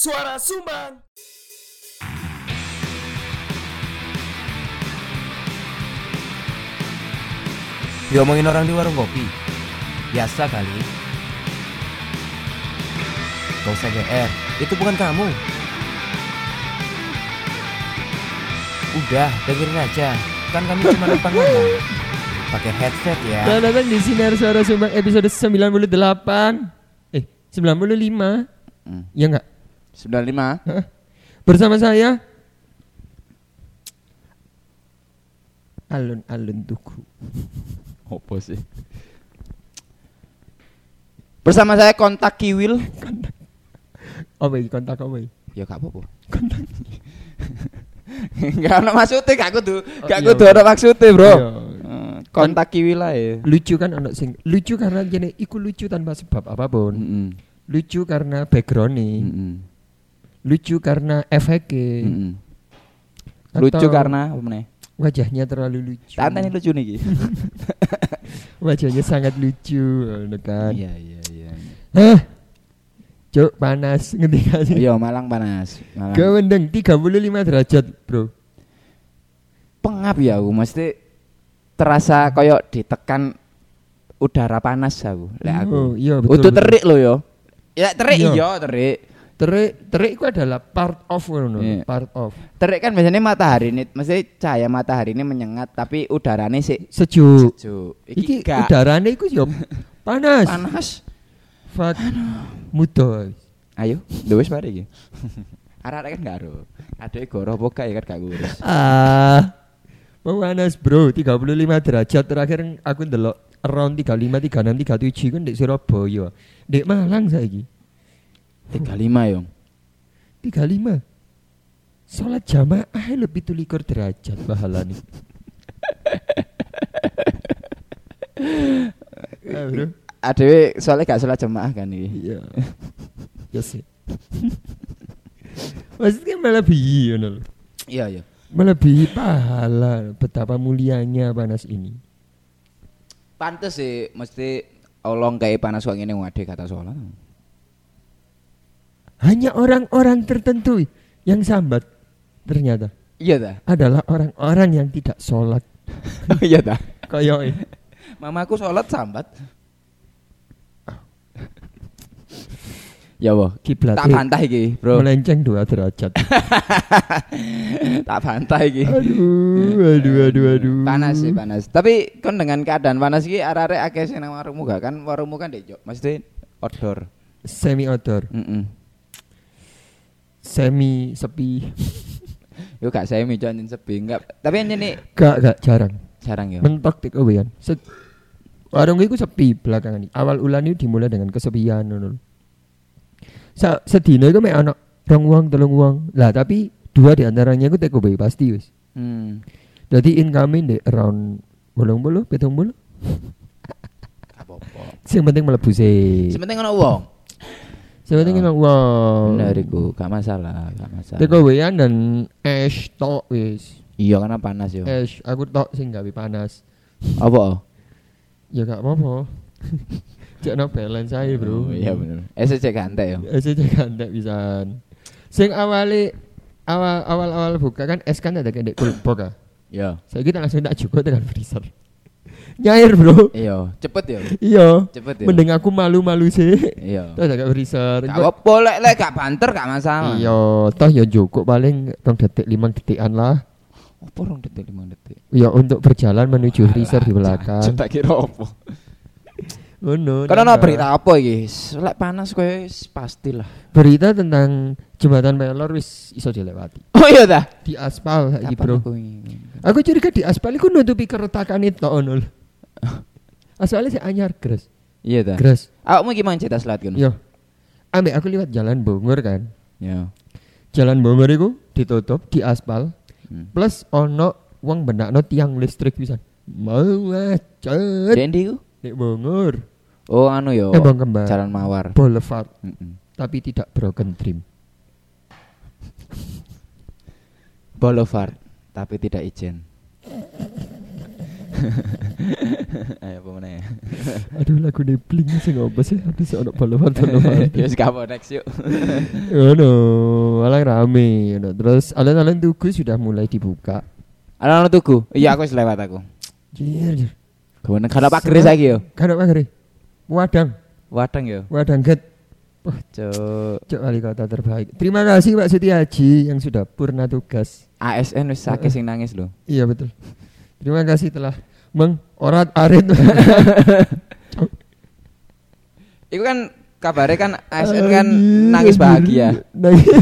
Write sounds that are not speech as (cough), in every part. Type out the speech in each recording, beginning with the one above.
Suara Sumbang. Diomongin orang di warung kopi. Biasa kali. Gak usah GR Itu bukan kamu. Udah dengerin aja. Kan kami cuma numpang (laughs) ngomong Pakai headset ya. Selamat datang di Sinar Suara Sumbang episode 98 Eh, 95 Hmm. Ya enggak? 95 Bersama saya Alun-alun tuku (laughs) Apa sih? Bersama saya kontak Kiwil. Apa ini kontak apa? Ya gak apa-apa. Kontak (laughs) Gak ada maksudnya, gak kudu. Gak iya, kudu ada maksudnya, Bro. Iya. Eh, Kontak Kiwil lah ya. Lucu kan anak sing Lucu karena jadi iku lucu tanpa sebab apa pun Mm-mm. Lucu karena background nih Mm-mm. Lucu karena efeknya. Atau Lucu karena apa? Wajahnya terlalu lucu Tante ini lucu nih. (laughs) Wajahnya sangat lucu kan Iya, iya, iya. Hah? Cuk panas ngerti gak sih? Iya, Malang panas. Malang. Gawendeng 35 derajat, Bro. Pengap ya aku, mesti terasa koyok ditekan udara panas aku. Lek aku. Oh, iya betul. Udah betul. terik lo yo. Ya terik Iya. iya, terik. Terik, terik itu adalah part of ngono, Iya. part of. Terik kan biasanya matahari ini, mesti cahaya matahari ini menyengat tapi udaranya sih Sejuk. sejuk. Iki gak udarane iku yo (laughs) panas. panas. Fuck. Muda. Ayo, wis mari iki. (laughs) Arek kan gak ero. Adek goro apa gak ya kan gak ngurus. Ah. Mau panas, Bro. 35 derajat terakhir aku ndelok around 35 36 37 kan di Surabaya. Di Malang saiki. 35 yo. 35 Sholat jamaah lebih tulikur derajat pahala nih Ah, bro Adewe soalnya gak salah jemaah kan iki. Iya Ya sih Maksudnya melebihi you know. Iya, iya. Melebihi pahala Betapa mulianya panas ini Pantes sih mesti olong kayak panas kok ngene ngade kata sholat. Hanya orang-orang tertentu yang sambat Ternyata Iya dah. adalah orang-orang yang tidak sholat (laughs) Iya dah. Kayak Mamaku sholat sambat. ya boh. kiblat Tak bantah iki, Bro. melenceng dua derajat (laughs) tak bantah iki. aduh aduh aduh aduh Panas sih, panas. Tapi kan dengan keadaan panas iki arek-arek akeh sing nang warungmu gak kan warungmu kan dek, Mesti outdoor. semi outdoor Heeh. Semi sepi Yo gak saya mijon sepi enggak. Tapi ini gak gak jarang jarang ya. mentok tik Set- warung iku sepi belakangan ini awal ulan itu dimulai dengan kesepian ngono Sa sedina itu mek ana rong uang telung uang lah tapi dua di antaranya iku take away pasti wis Hmm. jadi incoming di around bolong bolu petong bolu Gak apa-apa. yang penting melebu sih Sementing ono wong. yang penting Oh. emang uang Bener iku, gak masalah, gak masalah. take awayan dan es tok wis Iya karena panas yo. es aku tok sing gawe panas Apa? Ya gak apa-apa. (laughs) Cek no balance aja bro. Oh, iya bener. SC gantek yo. Es aja kan tak bisa. Sing awali awal awal awal buka kan es kan ada kayak kulpok ah. Iya. Saya kita langsung tak cukup dengan freezer. Nyair bro. Iya, cepet yo. Iya. Cepet yo. Mending aku malu-malu sih. Iya. Terus agak freezer. Gak apa lek lek gak banter gak masalah. Iya, toh ya cukup paling rong detik lima detikan lah. Apa rong detik 5 detik? Ya untuk berjalan menuju freezer di belakang. Tak kira apa. Oh no. Karena ono berita apa iki? Lek panas kowe wis pastilah. Berita tentang jembatan Pelor wis iso dilewati. Oh iya dah. Di aspal Kapan bro. Aku curiga di aspal iku nutupi keretakan itu ono. Lho. Aspalnya si anyar gres. Iya dah. Gres. Awakmu gimana cerita selat? Yo. Ambek aku liwat jalan Bogor kan. Iya. Jalan Bogor iku ditutup di aspal Hmm. plus ono wong benakno tiang listrik pisan. Mau macet. Dendi ku? Nek Bogor. Oh anu yo. Eh, Bang Kembar. Jalan Mawar. Boulevard Mm-mm. tapi tidak broken dream. Boulevard tapi tidak izin. (laughs) Ayo apa meneh. Aduh lagu ne bling sing apa sih? Aduh sik ono balapan balapan. Ya wis kamu next yuk. (laughs) Ngono, malah rame ngono. Terus alun-alun Tugu sudah mulai dibuka. Ana tuku. Iya aku wis lewat aku. Jir. Gawe nang kada pagere saiki yo. Kan apa gere? Wadang, Wadang yo. wadang get. Cuk. Cok wali kota terbaik. Terima kasih Pak Setiaji yang sudah purna tugas. ASN wis sing nangis lho. Iya betul. Terima kasih telah mengorat arit. (laughs) Iku kan kabare kan ASN kan nangis bahagia. Nangis. (laughs)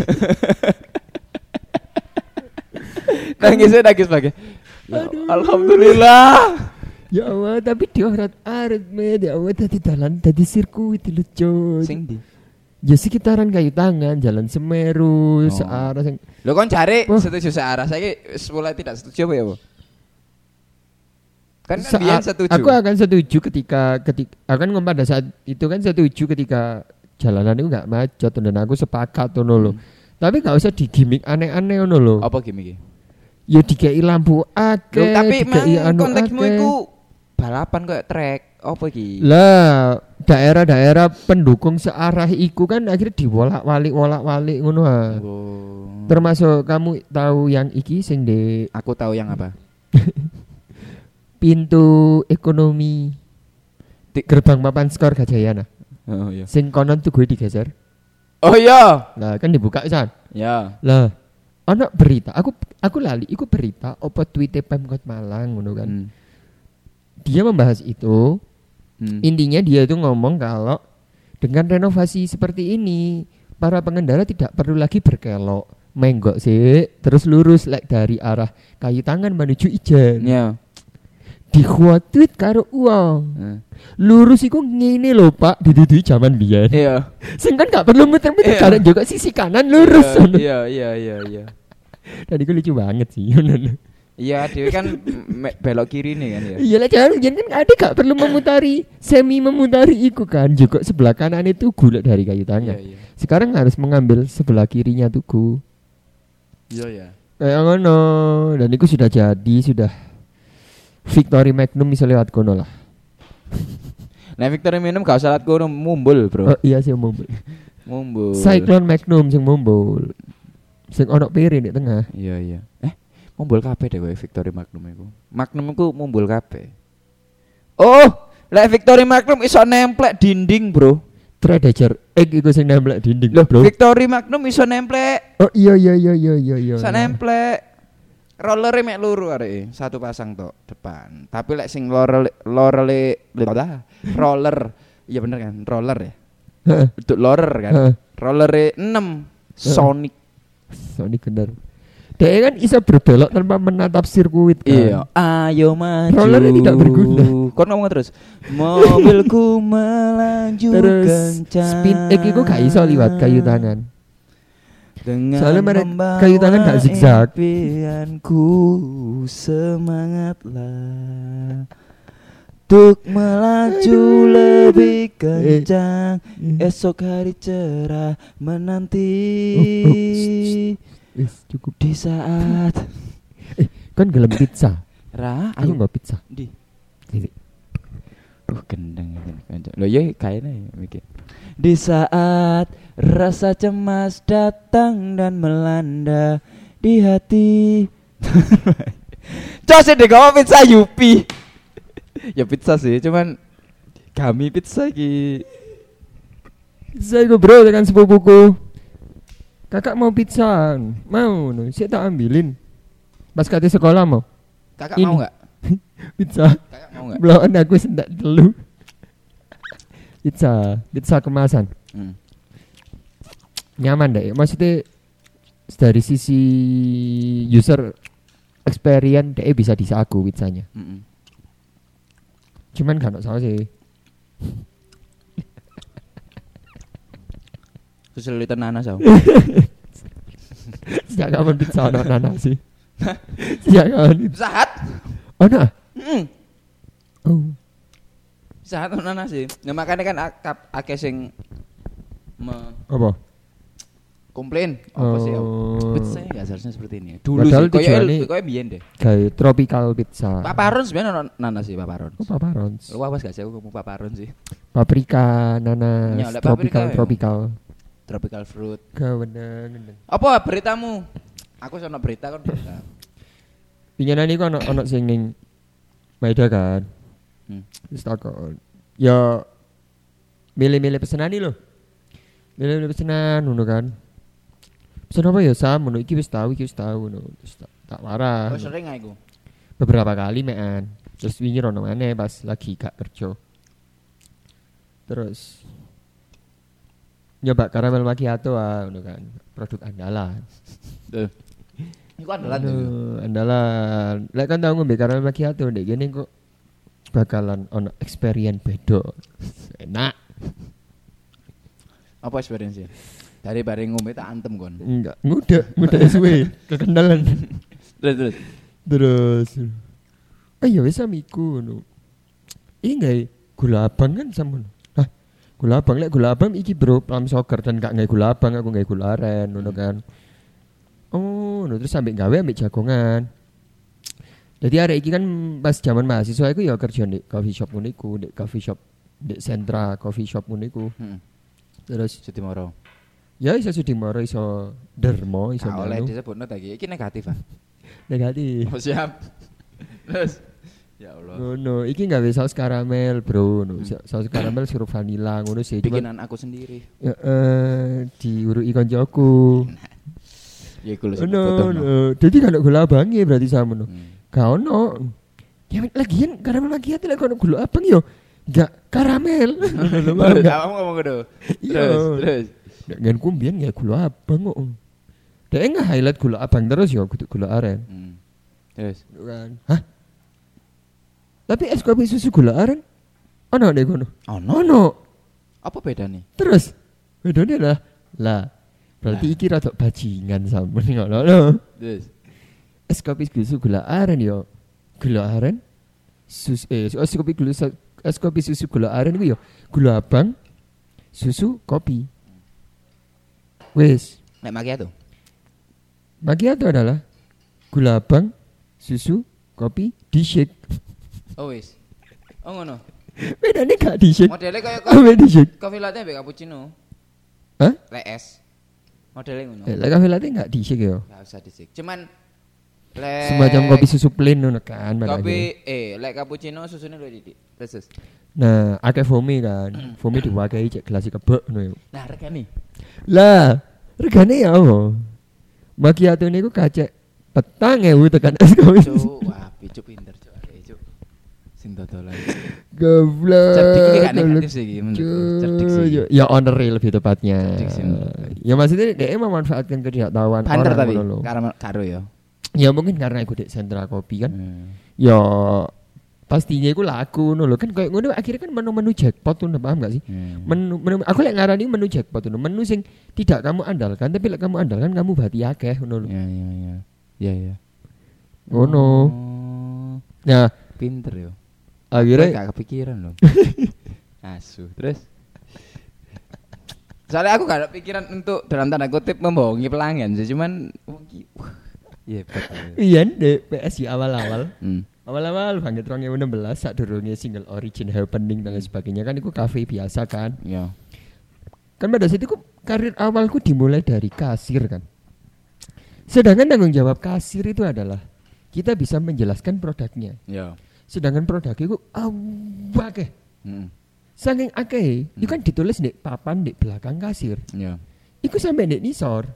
Nangisnya nangis bahagia. Ya, Alhamdulillah. ya Allah, tapi diorat arit me, ya Allah tadi jalan tadi sirkuit lucu. Sing di. Ya sekitaran kayu tangan, jalan Semeru, Oh. searah sing Lo kon cari setuju searah. Saya mulai tidak setuju apa ya, Bu? Kan Saat- setuju. Aku akan setuju ketika ketika akan ngomong pada saat itu kan setuju ketika jalanan itu nggak macet dan aku sepakat tuh lo. Tapi nggak usah digimik aneh-aneh lo. apa gimmick Ya dikei lampu akeh, Loh, tapi dikei mang anu konteksmu iku balapan kayak trek apa iki? Lah, daerah-daerah pendukung searah iku kan akhirnya diwolak-walik wolak-walik ngono ha. Oh. Termasuk kamu tahu yang iki sing di Aku tahu yang apa? (laughs) pintu ekonomi Di- gerbang papan skor Gajayana. Oh iya. Sing konon tuh gue digeser. Oh iya. Lah kan dibuka kan. Ya. Lah, ana berita. Aku aku lali iku berita apa tweete Pemkot Malang ngono kan. Hmm. Dia membahas itu. Hmm. Intinya dia itu ngomong kalau dengan renovasi seperti ini para pengendara tidak perlu lagi berkelok menggok sih terus lurus like dari arah kayu tangan menuju ijen Ya. Dikhuatut karo uang Hmm. lurus iku ngene lho Pak didudui zaman biyen Iya. sing kan gak perlu muter-muter Iya. karena juga sisi kanan lurus Iya, iya, iya, iya. dan itu lucu banget sih (laughs) Iya, Dewi kan belok kiri nih kan ya. iya lah jangan kan ada gak perlu memutari semi memutari iku kan juga sebelah kanan itu gulak dari kayu Iya, tangan iya. sekarang harus mengambil sebelah kirinya tuku Iya, ya. kayak ngono dan itu sudah jadi sudah Victory Magnum bisa lewat kono lah (laughs) Nah, Victoria minum gak usah liat kono mumbul, Bro. oh, iya sih mumbul Mumbul. Cyclone Magnum sing mumbul sing ono piring di tengah Iya, iya. Eh, mumbul kabeh deh kowe Victoria Magnum iku. Magnum iku mumbul kabeh. Oh, lek Victoria Magnum iso nemplek dinding, Bro. Predator egg iku sing nempel dinding Loh, bro Victoria Magnum iso nemplek. oh iya iya iya iya iya iya Iso nemplek. Rollernya mek luru arek satu pasang tok depan. Tapi lek sing roller roller roller iya bener kan roller ya. Untuk roller kan. Roller 6 Sonic. Sonic bener dia kan bisa berbelok tanpa menatap sirkuit kan Iya, ayo maju. Rollernya tidak berguna. Kau ngomong terus. Mobilku (laughs) melaju terus kencang. spin egg iku gak iso liwat kayu tangan Dengan Soalnya mereka- kayu tangan gak zigzag. impianku semangatlah Untuk melaju lebih kencang. Esok hari cerah menanti Oh, oh, Wis, cukup. Di saat kan gelem pizza. Ra, aku ayo nggak pizza. Di. Ini. Duh gendeng Lo ya kayaknya ya mikir. Di saat rasa cemas datang dan melanda di hati. Sih deh kamu pizza Yupi. Ya pizza sih cuman kami pizza ki Saya gue bro dengan sepupuku. Kakak mau pizza? Mau no. Saya tak ambilin. Pas kate sekolah mau. Kakak Ini. mau nggak? Pizza? Belum aku sendak dulu. Pizza Pizza kemasan. Hmm. Nyaman deh Maksudnya Dari sisi User Experience Dia bisa disaku pizzanya. Mm-mm. Cuman kan salah sih Kesulitan nanas aku. (laughs) Sejak kapan pizza ada nanas sih? Sejak kapan? Sahat? Oh nah Hmm. Oh Sahat nanas sih Nah makanya kan akap akeh sing me- Apa komplain apa sih ya? Oh. Pizza nggak seharusnya seperti ini. Dulu Padahal sih, koyo koyo biyen deh. Kayak tropical pizza. Paparon sebenarnya nanas sih paparon. Oh, paparons. Lu awas gak sih aku ngomong paparon sih. Paprika, nanas, Ya, tropical, paprika ya. tropical. Tropical fruit. Kawenang. gendeng. Apa beritamu? Aku sono berita kan berita. Pinyenan iku ono ono sing ning Maeda kan. Hmm. Wis takon. Ya milih-milih pesenan iki lho. Milih-milih pesenan ngono kan. Pesen apa ya Sam ngono iki wis tahu iki wis tahu ngono. Terus tak, tak warah. Oh sering gak iku? Beberapa kali mean. Terus wingi rono maneh pas lagi gak kerja. Terus nyoba karamel macchiato ah ngono kan. Produk andalan. Iku andalan. Aduh, andalan. Lek kan tau ngombe karamel macchiato ndek kene kok bakalan ono experience bedo. Enak. Apa experience Dari bareng ngombe tak antem kon. Enggak, muda, muda suwe, (laughs) kekendalan. Terus terus. Terus Ayo wis amiku ngono. Iki gawe gula abang kan sama. Hah, gula abang lek gula abang iki bro plum soccer dan gak gawe gula abang aku gawe gula aren ngono kan. Oh, ngono terus sampe gawe ambek jagongan. Jadi hari iki kan pas zaman mahasiswa aku ya kerja di coffee shop ngono iku, di coffee shop di sentra coffee shop ngono iku. Heeh. Terus Sudi moro. ya iso Sudimoro iso Dermo iso Gak oleh disebutno ta iki. Iki negatif ah. negatif. (laughs) Oh siap. Terus ya Allah. Ngono, iki gawe saus karamel, Bro. Ngono, Sa- saus karamel sirup vanila ngono sih. Bikinan aku sendiri. eh diuruki koncoku. Ya foto. ngono. Dadi kan gula abange berarti sama ngono. Hmm. Gak ono. Ya lagian karamel lagi lek kono gula abang yo enggak karamel. (laughs) Paham Terus nggak? kamu ngomong ngono. Iya. Terus terus. Nek ngen kumbian ya gula abang kok. Dia nggak highlight gula abang terus yo kudu gula aren. Hmm. Terus Kan. Hah? Tapi es kopi susu gula aren ono deh kono. ono Ono. apa bedanya? Terus bedanya lah lah berarti Lah. iki rada bajingan sampean ngono lho. Terus Es kopi susu gula aren yo. Gula aren sus eh es kopi gula es kopi susu gula aren iku yo gula abang susu kopi. Wes, nek macchiato. macchiato adalah gula abang susu kopi di shake. Oh wis. Oh ngono. Bedanya gak di shake. Modelnya kayak Apa di shake? kopi latte ambek cappuccino. Hah? Lek es. Modelnya ngono. Eh, lah kafe latte gak di shake yo. Gak usah disik. Cuman lek Semacam kopi susu plain ngono kan. Kopi eh lek cappuccino susunya luwih didik. Terus. Nah, akeh foamy kan. Foamy diwakai cek gelas kerbek ngono yo. Nah, regane. Lah, regane ya apa? Macchiato niku kacek petang ewu tekan es kopi. Cuk, wah, pinter cuk. Cuk. Sing dodolan. Goblok. Cerdik gak goblok. negatif sih menurutku. Cerdik sih. Ya honor lebih tepatnya. Cerdik sih. Ya maksudnya dia memanfaatkan ketidaktahuan Banter orang tapi lho. karo ya. Ya mungkin karena aku di sentra kopi kan. Hmm. Ya pastinya iku laku lho kan kayak ngono akhirnya kan menu-menu jackpot tuh paham gak sih? Hmm. Menu, menu aku lek ngarani menu jackpot ngono. Menu sing tidak kamu andalkan tapi lek kamu andalkan kamu berarti akeh ngono lho. Ya ya ya. Ya ya. Ngono. Oh, Nah, pinter yo. Akhirnya gak kepikiran loh. (laughs) Asu. Terus Soalnya aku gak ada pikiran untuk dalam tanda kutip membohongi pelanggan sih, cuman Iya iya di PSI awal-awal Hmm. awal-awal banget 2016 saat durungnya single origin happening dan lain sebagainya kan itu kafe biasa kan Ya. kan pada saat itu karir awalku dimulai dari kasir kan sedangkan tanggung jawab kasir itu adalah kita bisa menjelaskan produknya Ya. Sedangkan produknya itu awake Hmm. saking akeh itu kan ditulis di papan di belakang kasir Ya. Iku sampai di nisor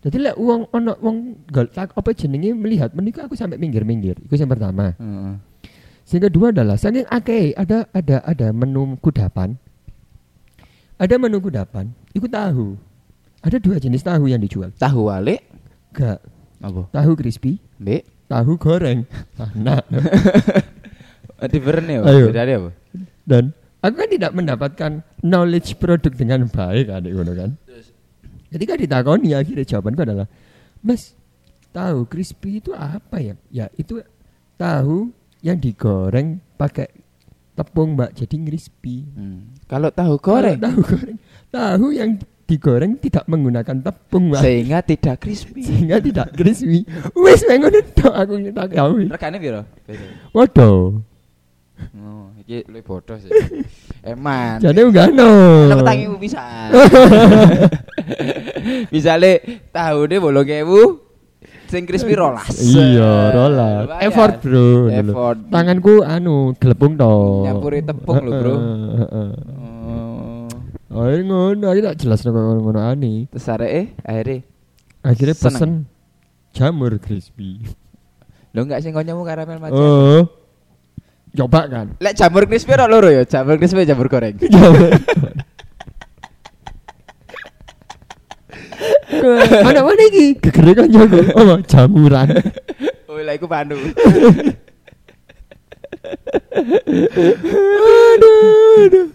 jadi lek uang ono uang gol tak apa jenenge melihat meniku aku sampai minggir-minggir itu yang pertama Heeh. Yang kedua adalah saking akeh ada ada ada menu kudapan. Ada menu kudapan, itu tahu. Ada dua jenis tahu yang dijual. Tahu wale Gak, apa? tahu crispy, B. tahu goreng. Ah, (laughs) Nah, (laughs) Different ya. Ayo. Bedanya apa? dan aku kan tidak mendapatkan knowledge produk dengan baik adik ngono kan. Ketika ditakoni akhirnya jawabanku adalah, "Mas, tahu crispy itu apa ya?" Ya, itu tahu yang digoreng pakai tepung, Mbak, jadi crispy. Hmm. Kalau tahu goreng. Kalau Tahu goreng. Tahu yang digoreng tidak menggunakan tepung Mas. Sehingga tidak crispy. sehingga tidak crispy. Wis wae ngono tok aku nyetak ya. wis. Regane piro? Waduh. Oh, iki luwih bodoh sih. (laughs) Eman. Jadi enggak no. Ana petangimu bisa. (laughs) Misale tahune 8000 sing crispy rolas. Iya, rolas. Effort, Bro. Effort. Tanganku anu gelepung to. Nyampuri tepung lho, Bro. (laughs) Heeh. Oh. Ngono, aku tak jelas ngono ngono ani. Terus areke akhirnya Akhirnya pesen jamur crispy. Lo enggak sing konyomu karamel macam. Oh. Coba kan. Lek jamur crispy ora loro ya, jamur crispy jamur goreng. (laughs) (laughs) Mana mana iki? Gegere kan jago. Oh, jamuran. Oh, lek iku pandu. (laughs) aduh, aduh.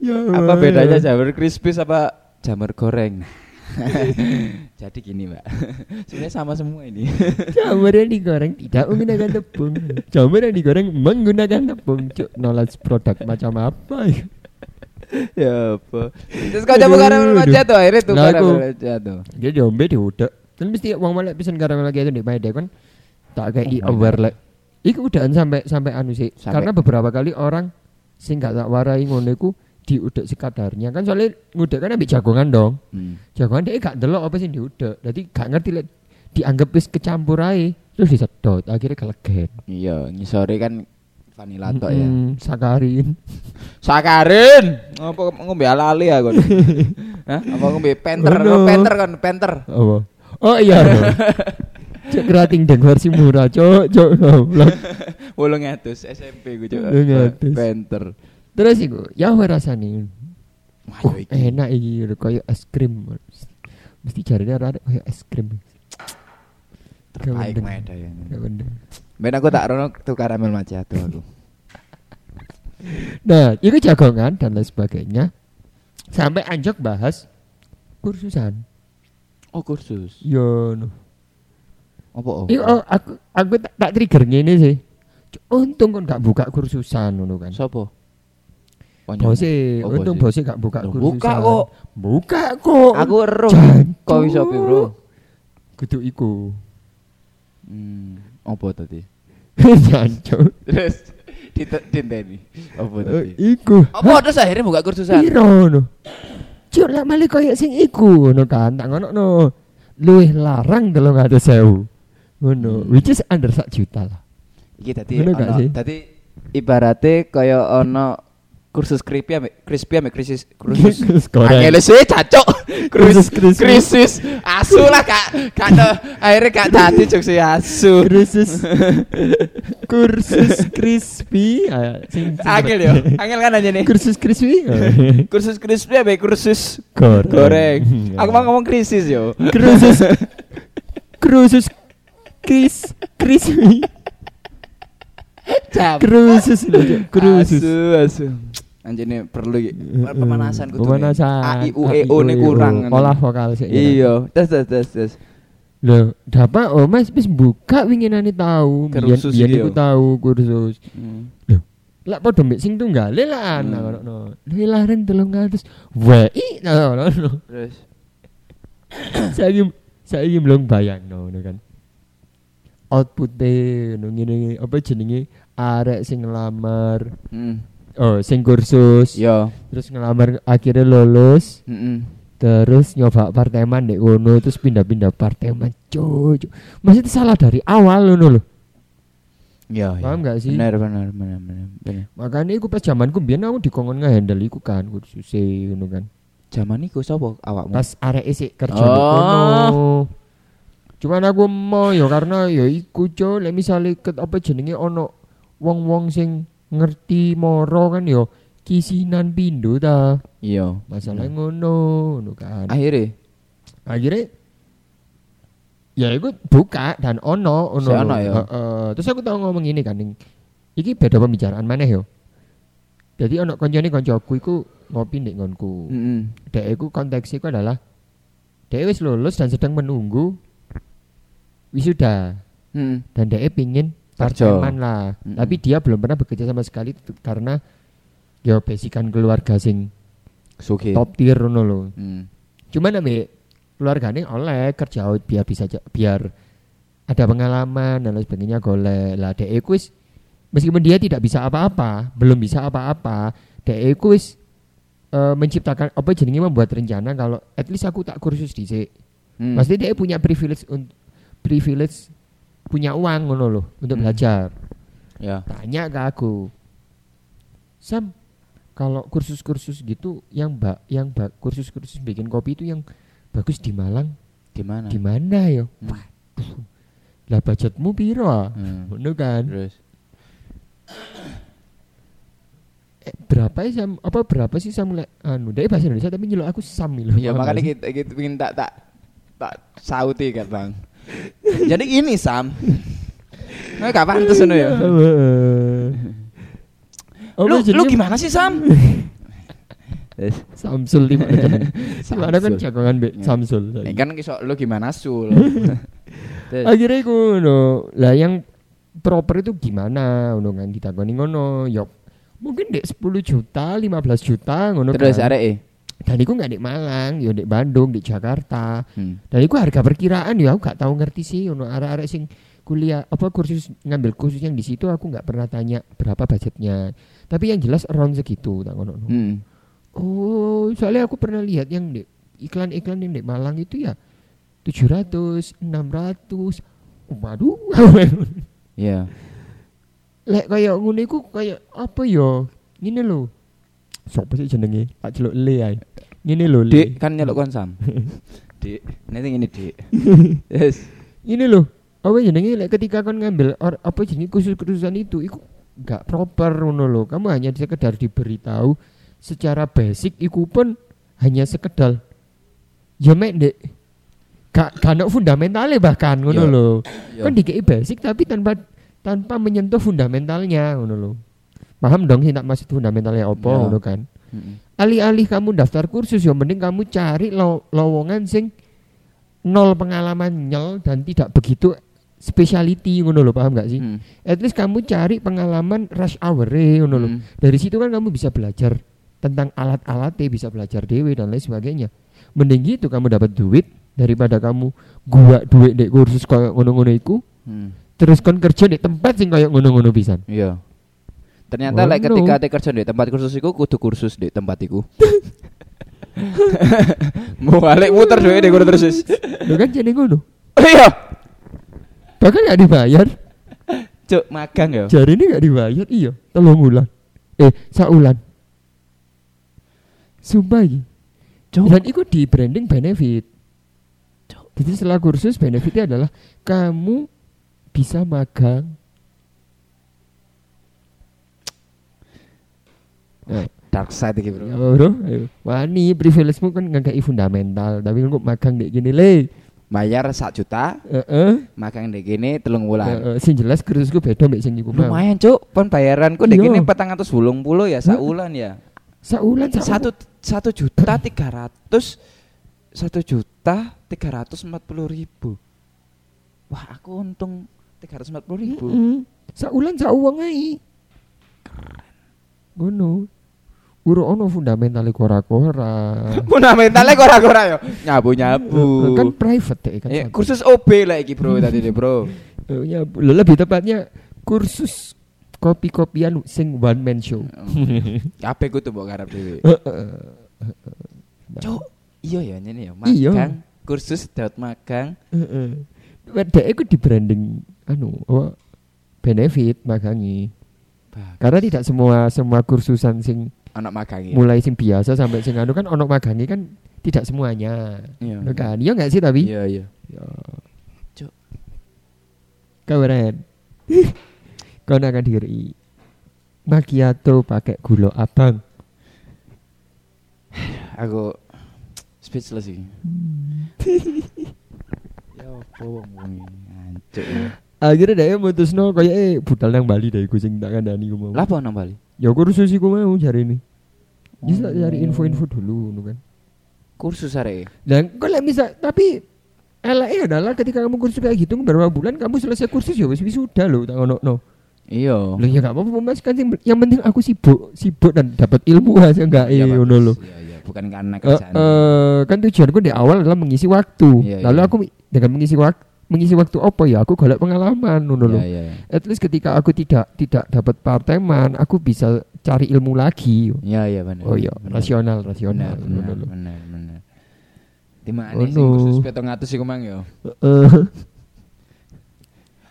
Ya. Apa bedanya jamur crispy sama jamur goreng? (laughs) Jadi gini, Mbak. (laughs) Sebenarnya sama semua ini. (laughs) Jamur yang digoreng tidak menggunakan tepung. Jamur yang digoreng menggunakan tepung. Cuk, knowledge produk macam apa ya? ya apa? Terus kau jamur karamel macam tuh akhirnya tuh Lah, aku- karamel macam tuh. Dia diombe diudek. Dan mesti wong malah pesen karamel lagi itu di Maeda kan tak kayak i aware like. Iku udahan sampai sampai anu sih. Karena beberapa kali orang sing gak tak warai ngono iku diudek sekadarnya kan soalnya ngudek kan ambek jagongan dong. Hmm. Jagongan dia gak delok apa sih diudek. Jadi gak ngerti lek dianggap wis kecampur ae terus disedot akhirnya kelegen. Iya, ngisore kan vanilla tok ya. Mm, sakarin. Sakarin. Apa ngombe ala-ali aku? (laughs) Hah? Apa ngombe penter? Oh, no. Oh, penter kan, penter. Apa? Oh iya. (laughs) Cek kerating deng versi murah, cok, cok. goblok. 800 SMP gue. 800. Penter. Terus iku, ya apa rasane? Oh, enak iki koyo es krim. Mesti jarine rada koyo es krim. Terbaik Gak Maeda ya. Gak bener. Ben aku tak rono tuh karamel macchiato aku. (laughs) Nah, itu jagongan dan lain sebagainya. Sampai anjok bahas kursusan. Oh, kursus. Yo no. Apa oh? Iku oh, aku aku tak, tak trigger ngene sih. Untung kon gak buka kursusan ngono kan. Sopo? Bose, Oh, untung bose. gak buka Loh, kursusan. buka kok. Buka kok. Aku. Jancuk. Kok iso pi, Bro? Kudu iku. Hmm, apa tadi? (laughs) Jancuk. Terus ditenteni. Apa Eh, tadi? Iku. Apa terus akhirnya buka kursusan? Piro no? Cuk lek male koyo sing iku ngono kan. Tak ngono no. Luwih larang delong ada sewu. Ngono, Hmm. which is under sak juta lah. Iki tadi ono tadi ibaratnya kaya ono kursus crispy ame crispy ame krisis (laughs) kursus goreng. Angel sih cacok (laughs) Kursus krisis asu lah kak kak no, akhirnya gak tadi cok si asu Kursus (laughs) kursus crispy. Ah, Angel yo Angel kan aja nih Kursus crispy. kursus crispy ame kursus Goreng. goreng aku mau ngomong krisis yo Kursus kursus kris crispy. Jam. Kursus kursus. asu asu Anjene perlu iki pemanasan kudu Pemanasan. A I U E O ne kurang Olah vokal sih. iya terus terus terus terus Loh, dapat oh Mas wis buka winginane tahu. Biyen biyen iku tahu kursus. Hmm. Lah padha mbek sing tunggale lah Hmm. ana ngono. Luwih laren 300. Wei, nah ngono. terus Saiki saiki belum bayang ngono kan. Outputnya ngono ngene apa jenenge arek sing ngelamar. hmm. Oh, sing kursus. yo Terus ngelamar akhirnya lulus. Heeh. Terus nyoba parteman dek ngono terus pindah-pindah parteman. Cuk, cuk. Maksudnya salah dari awal ngono loh. Iya, Paham nggak sih? Benar, benar, benar, benar, benar. Makanya iku pas zamanku biyen aku dikongkon ngehandle iku kan kursus ngono kan. Zaman iku sapa awakmu? Pas arek isik kerja Oh. kono. Cuman aku mau ya karena ya iku lek misale ket apa jenenge ono wong-wong sing ngerti moro kan ya kisinan pindo ta. Iya. Masalah ngono ngono kan. Akhirnya Akhirnya ya iku buka dan ono ono. Si ono ya? Heeh. Terus aku tau ngomong ini kan iki beda pembicaraan maneh yo. Jadi ono koncone koncoku iku ngopi ndek ngonku. Heeh. Dek iku konteksnya iku adalah Dek wis lulus dan sedang menunggu wisuda Heeh. dan dek pingin Parteman lah. Mm-mm. Tapi dia belum pernah bekerja sama sekali karena ya basican keluarga sing Sugih. top tier ngono lho. Hmm. Cuman ambek keluargane oleh kerja out biar bisa biar ada pengalaman dan lain sebagainya golek. Lah dek meskipun dia tidak bisa apa-apa, belum bisa apa-apa, dek eh, menciptakan apa jenenge membuat rencana kalau at least aku tak kursus dhisik. Hmm. Pasti dia punya privilege untuk privilege punya uang ngono loh untuk Hmm. belajar. Ya. Tanya ke aku. Sam, kalau kursus-kursus gitu yang mbak yang mbak kursus-kursus bikin kopi itu yang bagus di Malang Gimana? di mana ya? Hmm. Waduh. Lah budgetmu piro? Hmm. Ngono kan. Terus Eh, berapa ya Sam? Apa berapa sih Sam lek anu? Dia bahasa Indonesia tapi nyeluk aku Sam lho. Ya makanya sih? kita, kita ingin tak tak tak sauti kan bang. Jadi gini Sam. Nah, gak pantes ngono ya. Oh, Lu, lu gimana sih Sam? Samsul di mana? Di mana kan jagongan Mbak Ya. Samsul. Ini kan kisah lu gimana sul? (laughs) Akhirnya iku ngono. Lah yang proper itu gimana ngono kan ditakoni ngono. Ya mungkin dek 10 juta, 15 juta ngono terus kan. arek e. Dan iku nggak di Malang, ya di Bandung, di Jakarta. Hmm. Dan iku harga perkiraan ya aku gak tahu ngerti sih ono arek-arek sing kuliah apa kursus ngambil kursus yang di situ aku nggak pernah tanya berapa budgetnya. Tapi yang jelas around segitu tak ngono. Hmm. Oh, soalnya aku pernah lihat yang di iklan-iklan yang di Malang itu ya 700, 600. Waduh. Iya. Lek kayak ngono iku kayak apa ya? Ngene lho. Sopo sih jenenge? Tak celuk le ae. Ngene lho. Dik kan nyeluk kon Sam. (laughs) Dik, nanti ini Dik. (laughs) Yes. Ini loh, apa jenenge lek ketika kon ngambil or, apa jenenge khusus-khususan itu iku gak proper ngono lho. Kamu hanya sekedar diberitahu secara basic iku pun hanya sekedar ya mek ndek gak gak ono fundamentale bahkan ngono Yo. lho. Yo. Kan dikei basic tapi tanpa tanpa menyentuh fundamentalnya ngono lho. Paham dong sih tak maksud fundamentalnya apa Yo. ngono kan. Mm-mm. Alih-alih kamu daftar kursus ya mending kamu cari lo- lowongan sing nol pengalaman nyel dan tidak begitu speciality ngono lho paham gak sih? Hmm. At least kamu cari pengalaman rush hour ngono lho. Hmm. Dari situ kan kamu bisa belajar tentang alat-alatnya, bisa belajar dewe dan lain sebagainya. Mending gitu kamu dapat duit daripada kamu gua duit di kursus kayak ngono-ngono iku Hmm. terus kon kerja di tempat sing kayak ngono-ngono pisan. Iya. Ternyata lek Ngono. ketika ate kerja di tempat kursus iku kudu kursus di tempat iku. Mau (laughs) balik muter dhewe di kursus terus. Lho kan jadi ngono. Iya. Bahkan gak dibayar. Cuk, magang ya. Jari ini gak dibayar iya Telung bulan Eh saulan Sumpah iki Cuk. Dan itu di branding benefit Jadi setelah kursus benefitnya adalah Kamu bisa magang Nah, Dark side iki, Bro. ya bro, ayo. Wani privilege-mu kan nggak fundamental, tapi kok magang dek gini le. Bayar 1 juta, Heeh. magang di gini telung bulan. Heeh, sing jelas kursusku beda mbek sing iku. Lumayan, Cuk. Pon bayaranku di Iya. gini 480 ya saulan ya. Saulan sak- Satu satu juta tiga ratus satu juta tiga ratus empat puluh ribu. Wah, aku untung tiga ratus empat puluh ribu. Heeh. Saulan sak uang ae. Ngono. Uro ono fundamentale kora-kora. (laughs) Fundamentalnya kora-kora yo. Nyabu-nyabu. kan private deh kan. Eh, satu. kursus OB lah iki, Bro, tadi deh, Bro. (laughs) Eh, nyabu. Lebih tepatnya kursus kopi-kopian sing one man show. (laughs) Kabeh ku tuh mbok garap dhewe. Cuk, iya ya ini ya, Iya. magang kursus dapat magang. Heeh. Wedek iku di branding anu apa, benefit magangi. Karena tidak semua semua kursusan sing Anak magang ya. mulai sing biasa sampai sing anu kan ono magangi kan tidak semuanya. Iya. Ngono kan? Iya enggak sih tapi? Iya, iya. Ya. Cuk. (laughs) Kau nak akan diri macchiato pakai gula abang. (sighs) Aku speechless iki. (laughs) Ya apa wong wong ya. Akhirnya dia mutusno kayak eh budal nang Bali deh iku sing tak kandani ku mau. Nang Bali? Ya kursus iku mau cari ini. Jadi tak cari Oh. info-info dulu nu kan. Kursus arek. Dan kalau misal tapi LE adalah ketika kamu kursus kayak gitu beberapa bulan kamu selesai kursus ya wis wisuda loh tak ono no. Iya. Loh ya gak apa-apa Mas kan yang, penting aku sibuk, sibuk dan dapat ilmu aja enggak Iya, eh ngono lho. Iya, iya. bukan karena Eh, kerjaan. eh, kan tujuanku di awal adalah mengisi waktu. Iya, Lalu iya. aku dengan mengisi waktu mengisi waktu apa ya? Aku golek pengalaman ngono lho. Iya, iya, iya. At least ketika aku tidak tidak dapat part-timean, aku bisa cari ilmu lagi. Iya, iya benar. Oh iya, rasional, rasional. benar, ngono lho. benar, benar. Di mana Oh, sing no. kursus 700 iku mang yo. Eh,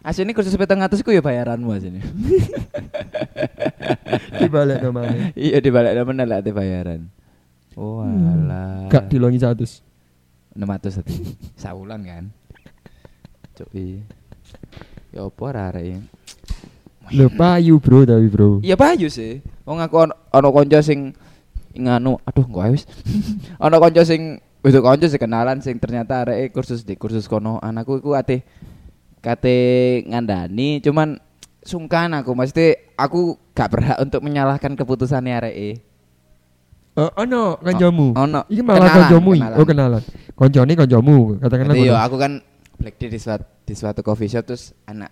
Asline kursus 700 iku ya bayaranmu asline. dibalik namanya. iya dibalik bener lah ate bayaran. Oh alah. Gak dilongi 100. 600 tadi. Saulan kan. Cuk iya. Ya apa arek Lho payu bro tapi bro. Iya payu sih. Wong aku ono ono kanca sing nganu, aduh kok wis. (laughs) ono kanca sing itu kanca sing kenalan sing ternyata areke kursus di kursus kono. Anakku iku ate kate ngandani cuman sungkan aku mesti aku gak berhak untuk menyalahkan keputusannya areke. Oh, ono kancamu. Ono. Iki malah iki. kenalan. Oh kenalan. Kancane kancamu, katakanlah. Ngono. aku kan black day di suatu, di suatu coffee shop terus anak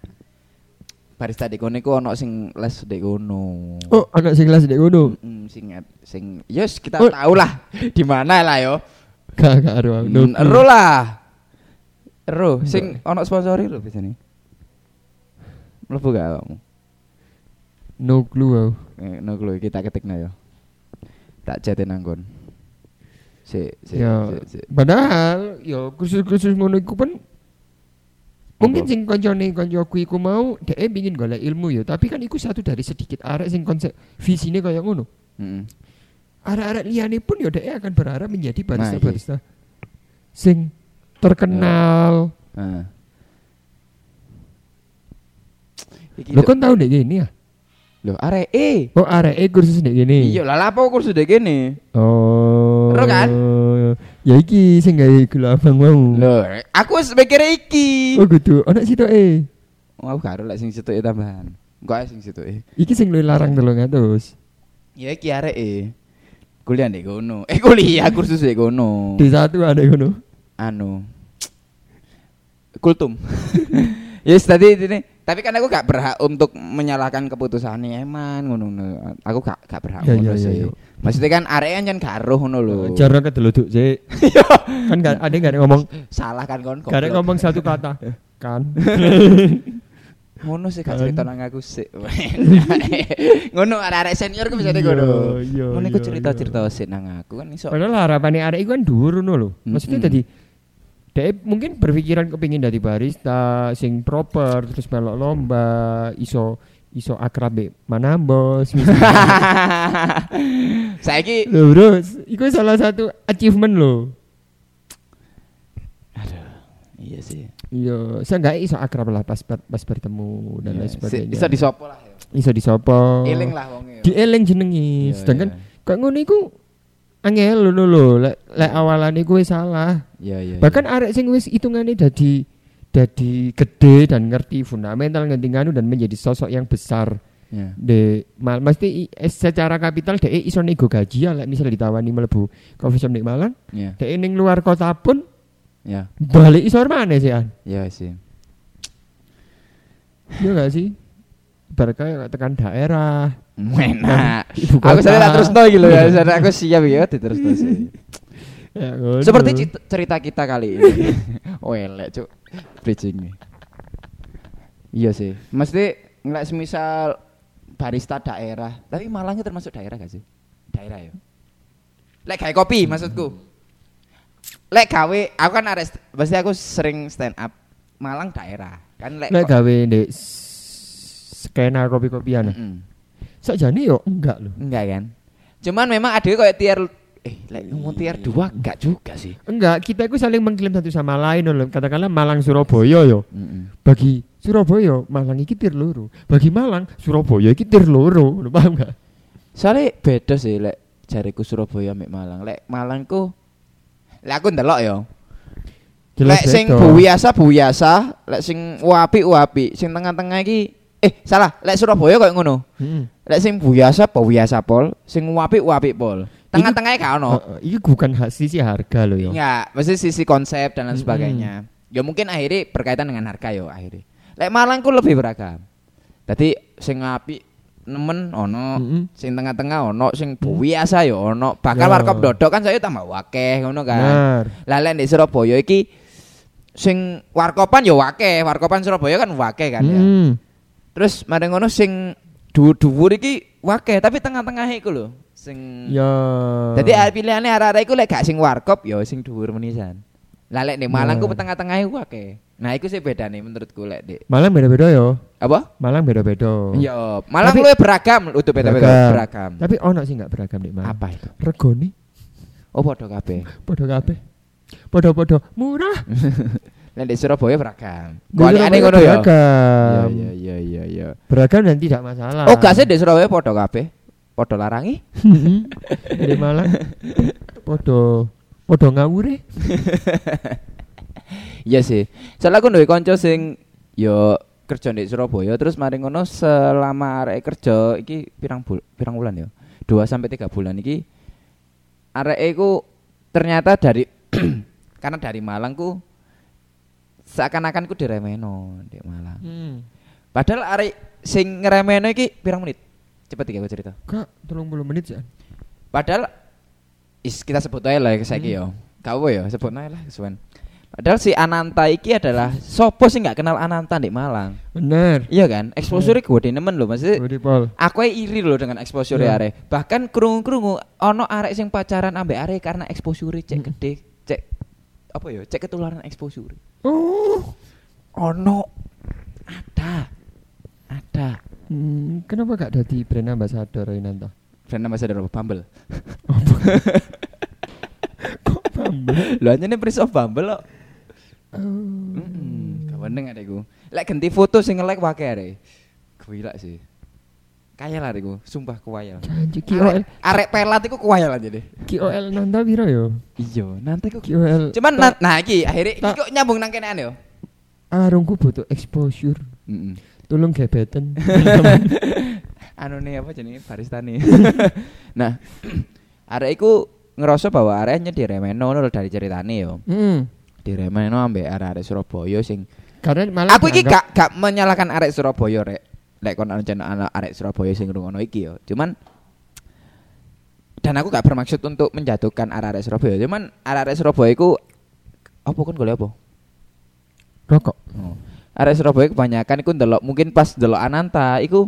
barista di kono iku ono sing les di kono. Oh, anak sing kelas dek ngono. Mm, sing sing yes kita Oh. tahu lah (laughs) di mana lah yo. Gak gak Mm, Ero lah. Ero sing ono sponsori lho biasane. Mlebu gak kamu? no clue. aku. Eh, no clue kita ketikna yo. Tak chatin nanggon. Si, si, Ya, si, si. padahal ya kursus-kursus ngono iku pun mungkin Apa? sing kancane kancaku iku mau dhek pengin golek ilmu ya, tapi kan iku satu dari sedikit arek sing konsep visine kaya ngono. Mm-mm. Arek-arek liyane pun ya dhek akan berharap menjadi Nah, barista-barista sing terkenal. Iki Lo kan tahu dek gini ya? Lho arek eh. Oh arek kursus dek gini. Iya lah lapo kursus dek kene. Oh. Ero kan? Ya iki sing gawe gula abang mau. Lho, aku wis mikir iki. Oh gitu. Ana sitoke. Oh, aku karo lek sing situ tambahan. Engko ae sing situ Iki sing luwih larang 300. Ya iki e. Kuliah ndek kono. Eh kuliah kursus ndek kono. D1 ada ngono. Anu. Kultum. (laughs) Yes tadi ini tapi kan aku gak berhak untuk menyalahkan keputusannya eman ngono. Aku gak gak berhak Ya, ngono ya, ya, sih. ya. Maksudnya kan area kan gak roh ngono lho. Cara kedeluduk sih. kan gak ada gak ada ngomong Salah kan kon. gak ngomong satu kata. Kan. (laughs) Ngono sih gak Kan. cerita nang aku sih. (laughs) ngono arek-arek senior ku bisa ngono. Iya, Ngono iku iya, cerita-cerita sih nang aku kan iso. Padahal harapannya arek iku kan dhuwur ngono lho. Maksudnya tadi dia mungkin berpikiran kepingin dari barista sing proper terus melok lomba iso iso akrab be mana bos Saiki Loh bro, itu salah satu achievement loh. Aduh, iya sih. Iya, saya nggak iso akrab lah pas pas bertemu dan lain Iya, sebagainya. Bisa disopo lah ya. iso disopo. Eling lah wonge. Di eling jenengi. Iya, Sedangkan iya. kok ngono iku angel lho lho. Lek lek awalane kuwi salah. Iya iya. Bahkan arek sing wis hitungane dadi dadi gede dan ngerti fundamental ngerti nganu dan menjadi sosok yang besar iya. de mal mesti eh, secara kapital dek iso nego gaji ya lek misalnya ditawani mlebu coffee shop ning Malang Iya. dek ning luar kota pun Iya. balik isor mana sih an Iya sih. iya gak sih Ibarat tekan daerah Enak. Aku sadar terus no gitu ya. Sadar aku siap ya terus (laughs) sih. Ya. Seperti cerita kita kali ini. (laughs) oh elek cuk. Bridging. Iya sih. Mesti ngelak semisal barista daerah. Tapi Malangnya termasuk daerah gak sih? Daerah ya. Lek gawe kopi maksudku. Lek gawe aku kan arek st- pasti aku sering stand up Malang daerah. Kan lek lek gawe skena kopi-kopian Mm-mm. sakjane yo enggak lho Enggak kan? Cuman memang ada kayak tier eh lek ngomong tier 2 enggak juga sih. enggak kita itu saling mengklaim satu sama lain lho katakanlah Malang Surabaya yo Mm-mm. bagi Surabaya Malang iki tir loro bagi Malang Surabaya iki tir loro lho paham gak Soalnya beda sih lek jariku Surabaya mek Malang. Lek Malangku lek aku ndelok ya. Lek sing beda. buyasa buyasa, lek sing wapi wapi, sing tengah-tengah iki eh salah, lek Surabaya koyo ngono. Mm. Lek sing buyasa buyasa pol, sing wapi wapi pol. Tengah-tengahnya gak ono. Heeh, ini bukan sisi harga loh ya. Ya, mesti sisi konsep dan lain Mm-mm. sebagainya. Ya mungkin akhirnya berkaitan dengan harga yo akhirnya. Lek Malang ku lebih beragam. Tadi sing apik nemen ono, Mm-mm. sing tengah-tengah ono, sing biasa ya ono. Bahkan Ya. warkop dodok kan saya tambah wakeh ngono kan. Lah lek di Surabaya iki sing warkopan ya wakeh, warkopan Surabaya kan wakeh kan ya. Terus mari ngono sing dhuwur-dhuwur iki wakeh, tapi tengah-tengah iku lho sing Ya. Jadi ah, pilihannya arah-arah iku lek gak sing warkop ya sing dhuwur menisan. Lah lek di Malang ku tengah-tengah iku akeh. Nah, iku sih beda nih menurutku lek di. Malang beda-beda yo. Apa? Malang beda-beda. Iya, Malang Tapi- luwih beragam, udah beda-beda Beragam. beragam. Tapi ono sih nggak beragam di Malang. Apa itu? Regone Oh, padha kabeh. podo kabeh. Podo-podo murah. (laughs) Lek di Surabaya beragam. Kualiane ngono ya. Beragam. Iya, iya, iya, iya. Beragam dan tidak masalah. Oh, gak sih di Surabaya padha kabeh. Padha larangi. (laughs) di Malang podo podo ngawure. (laughs) Iya sih. Soalnya aku duwe kanca sing yo kerja di Surabaya terus mari ngono selama arek kerja iki pirang bul pirang bulan ya. 2 sampai 3 bulan iki arek iku ternyata dari (clears throat) karena dari Malang ku seakan-akan ku diremeno di Malang. Hmm. Padahal arek sing ngeremeno iki pirang menit? Cepet iki aku cerita. Kak, 30 menit sih. Padahal is kita sebut aja lah saiki yo. Kau ya sebut aja lah kesuwen. Padahal si Ananta iki adalah sopo sih nggak kenal Ananta di Malang. Bener. Iya kan? Exposure gue nemen loh maksudnya. Budi Pol. Aku iri loh dengan exposure Iya. arek. Bahkan krungu-krungu ono arek sing pacaran ambek arek karena exposure cek Hmm. gede, cek apa ya? Cek ketularan exposure. Oh. Ono ada. Ada. Hmm, kenapa gak jadi brand ambassador Inanta? Brand ambassador apa? Bumble. (laughs) Kok Bumble? Lo aja nih Prince of Bumble loh. Oh. Hmm, kawan adekku. Lek ganti foto sing nge-like wake arek. Gila sih. Kaya lah adekku, sumpah kuwayal. Janji Arek, KOL arek pelat iku kuwayal aja deh. KOL Nanta piro yo? Iya, nanti kok KOL. Cuman na- nah iki akhirnya iki kok nyambung nang kenean yo. arungku butuh exposure. Heeh. Tolong gebeten. (laughs) anu nih apa jenenge barista nih. (laughs) nah, (clears throat) arek iku ngerasa bahwa areknya diremeno ngono dari ceritane yo. Hmm. Diremeno ambek arek-arek Surabaya sing Karena malah Aku iki gak gak menyalahkan arek Surabaya rek. Lek kon anak arek Surabaya sing ngrungokno iki yo. Cuman dan aku gak bermaksud untuk menjatuhkan arek-arek Surabaya. Cuman arek-arek Surabaya iku apa kon golek apa? rokok. Oh. Arek Surabaya kebanyakan iku ndelok mungkin pas ndelok Ananta iku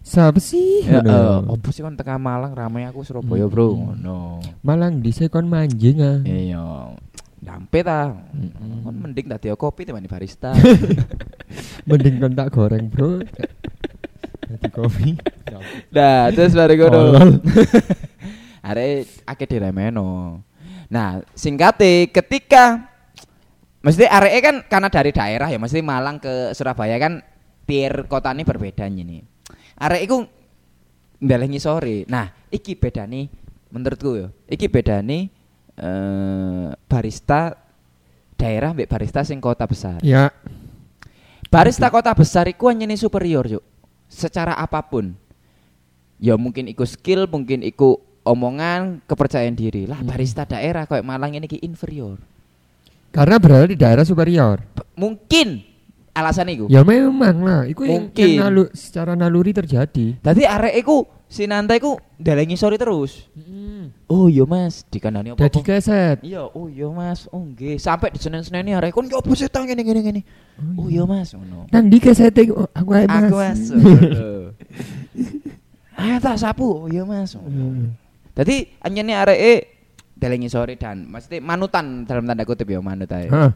Siapa sih? ya, eh, opo sih kon tengah Malang ramai aku Surabaya, Bro. Hmm. Ngono. Malang di kon manjing ah. Iya. Dampe ta. Mm-mm. Kon mending tadi kopi teman barista. (laughs) Mending kon tak goreng, Bro. Jadi kopi. Nah, terus Tolol. ngono. (laughs) Arek akeh diremeno. Nah, singkate ketika mesti arek kan karena dari daerah ya, mesti Malang ke Surabaya kan tier kotane berbeda ini. Arek iku ndalengi sore. Nah, iki bedane menurutku ya. Iki bedane eh barista daerah mbek barista sing kota besar. Ya. Barista kota besar iku hanya superior yuk secara apa pun. Ya mungkin iku skill, mungkin iku omongan, kepercayaan diri. Lah Hmm. barista daerah kayak Malang ini ki inferior. Karena berada di daerah superior. P- Mungkin alasan iku. Ya memang lah, itu yang, Mungkin. yang nalu, secara naluri terjadi. Tadi arek iku si Nanta iku dalengi sore terus. Oh iya Mas, dikandani apa? Jadi keset. Iya, oh iya Mas. Oh nggih, sampai di Senin-Senin arek kon yo opo sih tang ngene ngene ngene. Oh iya Mas, ngono. Nang di keset oh, aku ae mas. Aku Mas. (laughs) Ayo tak sapu. Oh iya Mas. Hmm. Jadi anjene areke delengi sore dan mesti manutan dalam tanda kutip ya manut ae. Hah.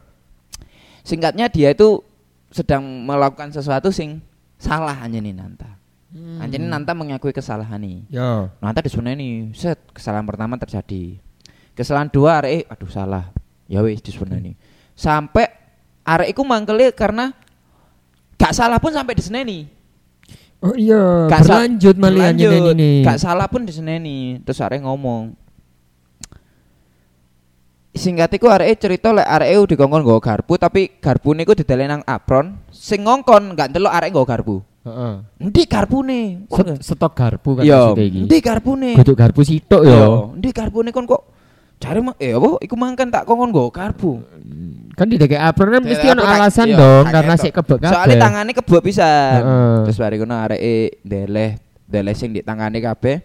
Singkatnya dia itu sedang melakukan sesuatu sing salah anjene Nanta. Hmm. Anjene Nanta mengakui kesalahan nih. Ya. Nanta disuneni, set kesalahan pertama terjadi. Kesalahan dua arek aduh salah. Ya wis disuneni. Sampai arek iku mangkele karena gak salah pun sampai diseneni. Oh iya, Gak berlanjut Berlanjut. ini. Gak salah pun diseneni. Terus arek ngomong. Singkat iku areke cerita lek areke dikongkon nggawa garpu tapi garbune iku didele nang apron. Sing ngongkon gak ndelok arek nggawa garpu. Heeh. Endi? Set- Stok garpu kan Yo, iki. endi garbune? Kudu garpu sitok Yo, endi garbune kon kok Cari mah eh apa iku mangkan tak kongkon nggo karbu. Kan di DKI apron kan mesti Dek, ono alasan dong karena sik kebek kabeh. Soalnya tangannya kebek pisan. Heeh. Terus bari ngono areke ndeleh ndeleh sing di tangane kabeh.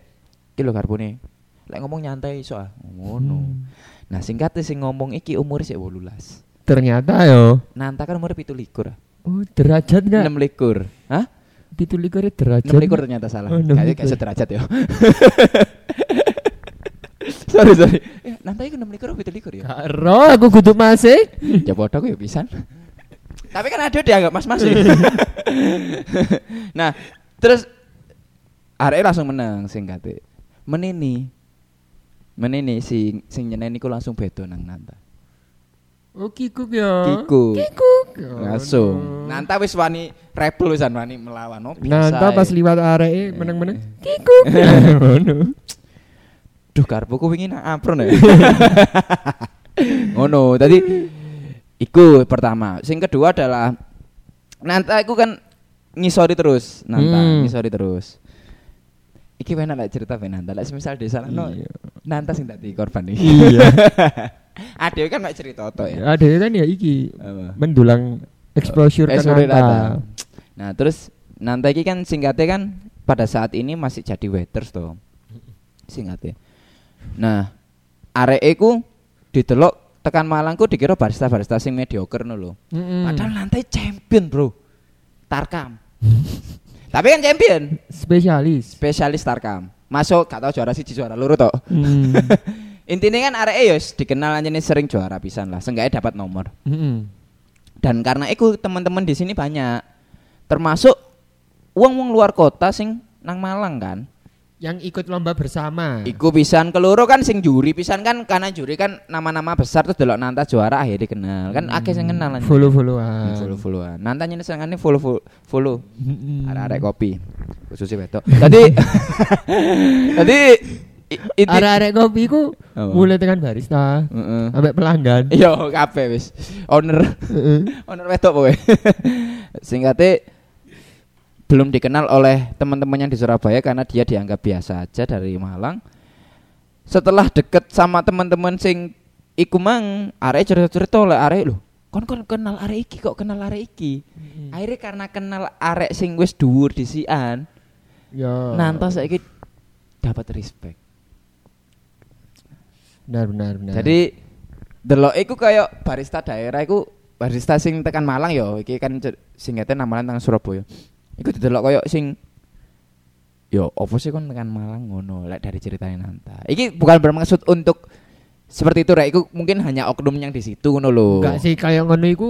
Iki lho karbone. Lek ngomong nyantai iso ah. Ngono. Hmm. Nah singkatnya sing ngomong iki umur sik 18. Ternyata yo. Nanta kan umur 17. Oh, derajat enggak? 6 Hah? Pitu likur derajat. 6 ternyata salah. Oh, enam Kayaknya kayak likur. sederajat ya. (laughs) sorry sorry. Eh, Nanta iku 6 likur 17 ya? Karo aku kudu masih. ya bodoh aku ya pisan. Tapi kan ada dianggap mas-mas ya. (laughs) nah, terus arek langsung menang singkate. Menini. Menini si sing nyeneni ku langsung bedo nang Nanta. Oh, kikuk ya. Kikuk. Kikuk. Langsung. Nanta wis wani rebel wisan wani melawan. Oh, biasa Nanta ae. pas liwat areke meneng-meneng kikuk. (laughs) (laughs) Ngono. Duh karbu ku wingi nang apron ya. (laughs) Ngono. Tadi iku pertama. Sing kedua adalah Nanta iku kan ngisori terus, Nanta Hmm. ngisori terus. Iki enak lek cerita Nanta. Lek semisal desa no, Iya. Nanta sing dadi korban iki. Iya. Ade kan mek cerita to ya. Ada kan ya iki Apa? mendulang exposure ke Exposure Nanta. Nah, terus Nanta iki kan singkatnya kan pada saat ini masih jadi waiters toh. Singkatnya. Nah, arek ku didelok tekan Malang ku dikira barista-barista sing mediocre no lho. Mm-mm. Padahal nanti champion, Bro. Tarkam. (laughs) Tapi kan champion, spesialis. spesialis Tarkam. Masuk gak tau juara siji juara loro toh. Hmm. (laughs) Intinya kan arek ya dikenal anjene sering juara pisan lah, seenggaknya dapat nomor. Mm-mm. Dan karena itu teman-teman di sini banyak. Termasuk uang-uang luar kota sing nang Malang kan. Yang ikut lomba bersama. Iku pisan keloro kan sing juri pisan kan karena juri kan nama-nama besar terus delok Nanta juara akhirnya dikenal. Kan akeh sing kenal anjing. Follow-followan. follow followan. Nanta senengane follow follow. follow. Mm-mm. Arek-arek kopi. Khususnya beto. Tadi tadi Arek-arek kopi ku mulai dengan barista Heeh. sampai pelanggan. Iya, kabeh wis. Owner Heeh. owner wedok kowe. (laughs) Singkatnya belum dikenal oleh teman-teman yang di Surabaya karena dia dianggap biasa aja dari Malang. Setelah deket sama teman-teman sing iku mang arek cerita-cerita oleh arek lho. Kon kon kenal arek iki kok kenal arek iki. Akhirnya karena kenal arek sing wis dhuwur disian, Ya. nanti saiki dapat respect. Benar benar benar. Jadi delok iku kayak barista daerah iku barista sing tekan Malang yo iki kan singkatnya nama Malang tekan Surabaya. Iku didelok kayak sing yo opo sih kon tekan Malang ngono lek dari ceritanya Nanta. Iki bukan bermaksud untuk seperti itu rek iku mungkin hanya oknum yang di situ ngono lho. Enggak sih kayak ngono iku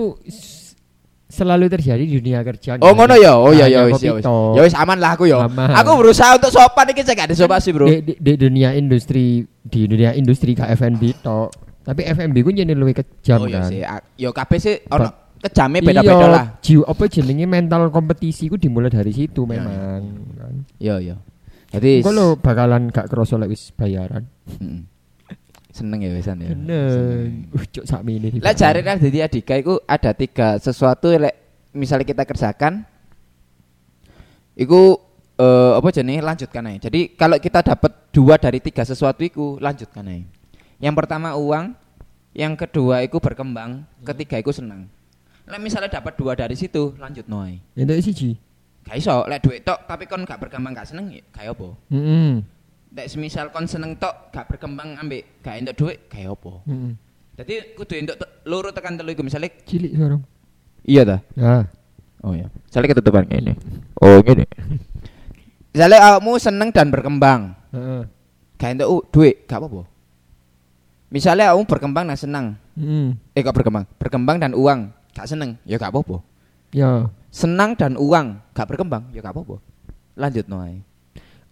selalu terjadi di dunia kerja. Oh ngono ya. Oh ya ya wis ya wis. Ya wis aman lah aku. Aman. Aku berusaha untuk sopan iki cek gak ada sopan sih, Bro. Di, di, di dunia industri di dunia industri KFNB tok. Tapi FNB ku jadi lebih kejam oh iya kan. sih. A- Yo kabeh sih ono kejame beda-beda Iya, lah. Jiwa apa jenenge mental kompetisi ku dimulai dari situ Iya, memang. Yo yo. Jadi Kok lo bakalan gak kerasa lek wis bayaran. Mm. Seneng ya wesan ya. Bener. Uh, cuk sak mini. Lek jare Raditya Adika itu ada tiga sesuatu lek misalnya kita kerjakan iku eh, apa jenenge lanjutkan aja. Jadi kalau kita dapat dua dari tiga sesuatu iku lanjutkan aja. Yang pertama uang, yang kedua iku berkembang, ketiga iku senang. Lek misalnya dapat dua dari situ lanjut noy. Entuk siji. Gak iso, lek duit tok tapi kon gak berkembang gak seneng ya kayak apa? Heeh. Lek semisal kon seneng tok gak berkembang ambek gak entuk duit kayak apa? Heeh. Jadi kudu entuk loro tekan telu iku misalnya Cilik sorong. Iya dah. Nah, Oh iya. Misalnya ketutupan ini. Oh gini. Misalnya kamu seneng dan berkembang, heeh. gak entuk duit, gak apa-apa. Misalnya kamu berkembang dan senang, Heeh. eh kok berkembang, berkembang dan uang, gak seneng, ya gak apa-apa. Ya. Senang dan uang, gak berkembang, ya gak apa-apa. Lanjut noai.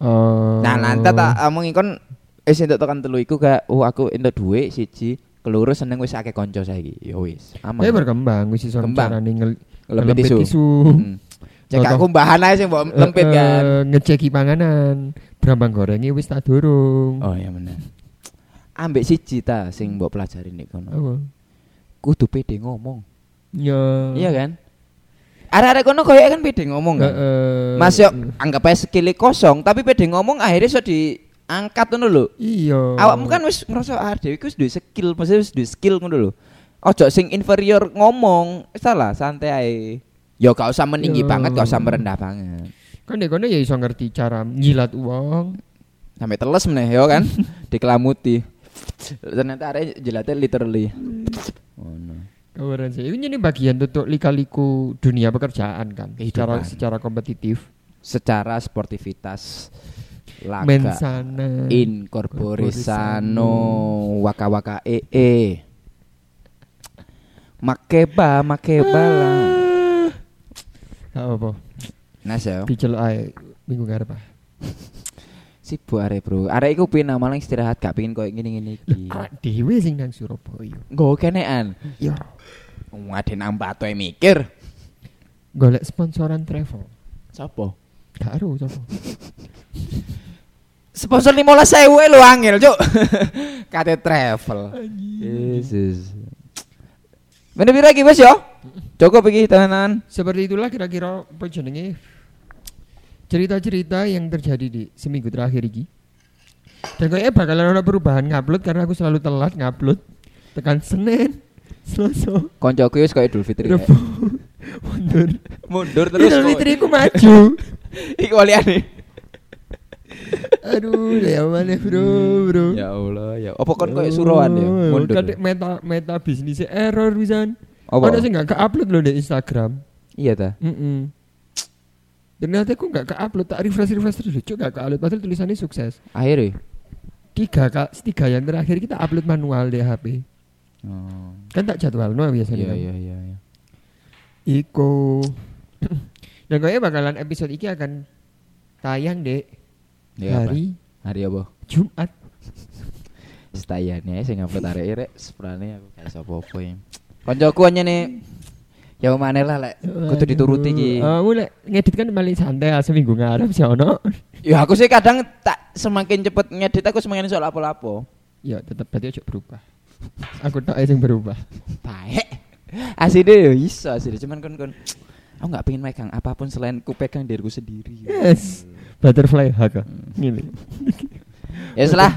Oh. Nah nanti tak omongin kon, eh entuk tekan telu iku gak, oh aku entuk duit siji, keluru seneng wis akeh konco saiki. Ya wis, aman. Tapi berkembang wis iso carane ngel Lempit tisu. Hmm. Cek aku bahan aja sih mbok lempit Eh, kan. eh, ngeceki panganan. Brambang gorengnya wis tak durung. Oh iya bener. Ambek siji ta sing mbok pelajari nek kono. Apa? Kudu pede ngomong. Ya. Iya kan? Arek-arek kono koyo kan pede ngomong kan. Mas yo anggap aja skill kosong tapi pede ngomong akhirnya iso di angkat ngono lho. Iya. Awakmu kan wis ngerasa ah dhewe iku wis duwe skill, maksudnya wis duwe skill ngono lho. Ojo sing inferior ngomong, salah santai ae. Ya gak usah meninggi Yo. banget, gak usah merendah banget. kan nek kono ya iso ngerti cara nyilat uang. Sampai teles meneh ya kan, (laughs) dikelamuti. Ternyata arek jelatnya literally. Kawaran sih. Ini bagian untuk lika-liku dunia pekerjaan kan. Secara Kehidupan. secara kompetitif. Secara sportivitas laga Mensana. incorporisano waka waka ee makeba makeba lah Gak apa. Nas ya Diceluk ae minggu ngarep. Sibuk arek bro. Arek iku pina malah istirahat gak pengin koyo ngene-ngene iki. Lah dhewe sing nang Surabaya. nggo kenean Ya, ngade nang batoe mikir. Golek sponsoran travel. sapa? Gak ero sapa. (laughs) sponsor 15000 lho angel cuk. (laughs) Kate travel. Yesus Mana iki wis ya? Cukup iki tenan. Seperti itulah kira-kira apa jenenge cerita-cerita yang terjadi di seminggu terakhir ini. Dan kayaknya bakalan ada perubahan ngupload karena aku selalu telat ngupload tekan Senin, Selasa, Koncoku wis koyo Idul Fitri. ya. Mundur. Mundur terus. Idul. Fitri ku maju. (laughs) Iku waliane. Aduh, ya mana bro, bro. Ya Allah, ya. Apa kon koyo suruhan ya? Oh, Mundur. Kan meta meta bisnisnya error pisan. Apa? Sih nggak ke-upload loh di Instagram. Iya ta. Mm Ternyata aku nggak ke-upload, tak refresh-refresh terus, cuk nggak ke-upload, padahal tulisannya sukses. Akhirnya. Tiga, kak, tiga yang terakhir kita upload manual di HP. Oh. Kan tak jadwal no biasanya Iya kan. iya iya iya. Iku. (clears throat) Dan kayaknya bakalan episode ini akan tayang deh Ya, apa? hari Hari apa? Jumat. Setayane sing ngupload arek rek seprane aku gak iso apa-apa ya. Koncoku hanya nih Ya mana lah lek kudu dituruti iki. Oh, mulai ngedit kan paling santai seminggu ngarep sih ono. (laughs) Ya aku sih kadang tak semakin cepet ngedit aku semakin iso lapo-lapo. ya tetap berarti ojo berubah. Aku tak yang berubah. Baik. Asine yo iso asine cuman kon kon aku nggak pengen megang apa pun selain ku pegang diriku sendiri. Yes. Butterfly hug. Gini. Ya setelah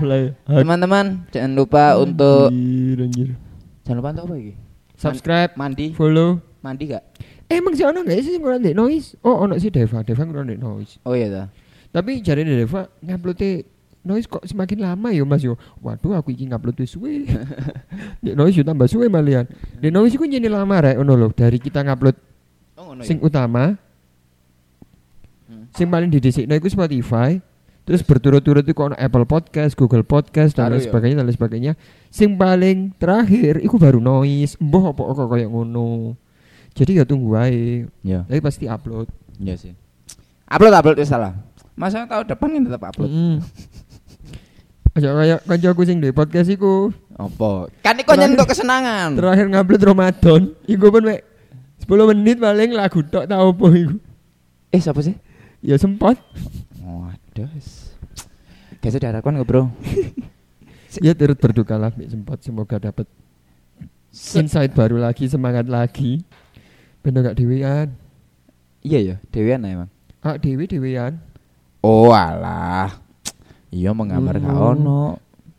teman-teman jangan lupa untuk Anjir, jangan lupa untuk apa iki? subscribe, Mandi, follow. Mandi gak? Eh, emang sih ono nggak sih ngurang noise? Oh, ono sih Deva, Deva ngurang noise. Oh iya ta. Tapi jari Deva ngupload noise kok semakin lama ya Mas yo. Waduh, aku iki ngupload wis suwe. (laughs) di noise yo tambah suwe malian. Di noise iku jadi lama rek ono lho dari kita ngupload Oh ngono sing utama. Hmm. Sing paling didhisikno iku Spotify. Terus berturut-turut itu ono Apple Podcast, Google Podcast dan lain ya? sebagainya dan lain sebagainya. Sing paling terakhir iku baru noise. Mbah apa kok kayak ngono. Jadi ya tunggu wae. Ya, Tapi pasti upload. iya sih. Upload upload wis salah. Masa tahun depan kan tetap upload. Mm. Aja kayak kancaku sing di podcast iku Apa? Kan iku nyen untuk kesenangan. terakhir ngupload Ramadan. Iku pun mek 10 menit paling lagu tok tau apa iku. Eh siapa sih? Ya sempat. Waduh. Guys, diharapkan nggak bro? (laughs) Ya turut berduka lah sempat semoga dapat insight baru lagi, semangat lagi. Bener gak dewean? Iya ya, Dewian lah emang. Ah dewe dewean. Oh alah. Iya menggambar gak Oh. ono.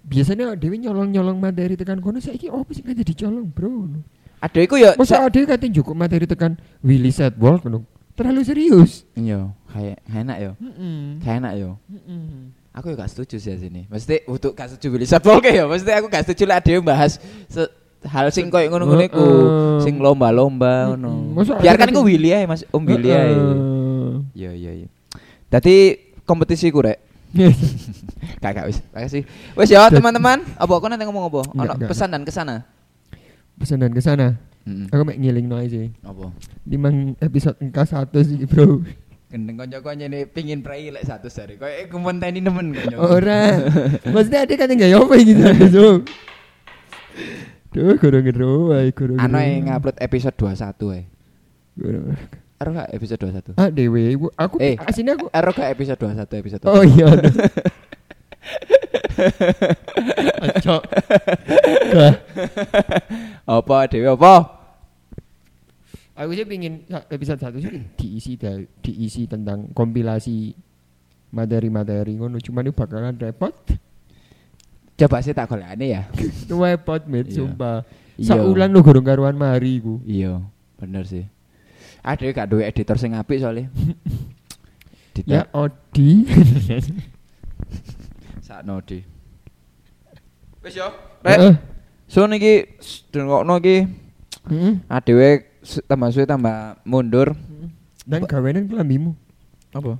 Biasanya dewe nyolong-nyolong materi tekan kono saiki opo sih kan jadi colong, Bro. Aduh iku ya. Masa ade katanya cukup materi tekan Willy Setwall kono. Terlalu serius. Iya, kayak enak yo. Heeh. Kayak enak yo. Heeh. Aku ya gak setuju sih sini. Mesti untuk gak setuju Willy Satpol ya. Mesti aku gak setuju lah dia bahas se- hal sing koyo ngono-ngono iku, sing lomba-lomba ngono. Biarkan iku Willy ae Mas, Om Willy ae. Iya iya iya. Dadi kompetisi ku rek. (laughs) Gak gak wis. Makasih. Wis ya teman-teman. Apa kok nanti ngomong apa? Ono pesan dan ke sana. Pesan dan ke sana. Heeh. Aku mek ngiling noise sih. Apa? Limang episode engka satu sih bro. Gendeng kanca ini pingin prai lek satu seri. Koyo iku monteni nemen kanca. Ora. (laughs) Maksudnya ada kan enggak ya apa gitu. Duh, kurang ngeru, ay kurang. Ano yang ngupload episode 21 ae. Kurang. Ero gak episode 21? Ah dewe, ibu- aku Eh. aslinya aku. Ero gak episode 21 episode Oh iya. Acok. Gak. Apa Dewi apa? Aku sih pingin episode satu sih diisi da- diisi tentang kompilasi materi-materi ngono cuman itu bakalan repot Coba sih tak golekane ya. (laughs) repot mit Iya. sumpah Iya. saulan lo gorong karuan mari ku Iya, bener sih. Ada gak duwe editor sing apik soalnya. (laughs) ya Odi (laughs) sakno di. Wis yo. Rek, so niki dengokno iki Heeh. adewe tambah suwe tambah mundur. dan gawenan kelambimu Apa?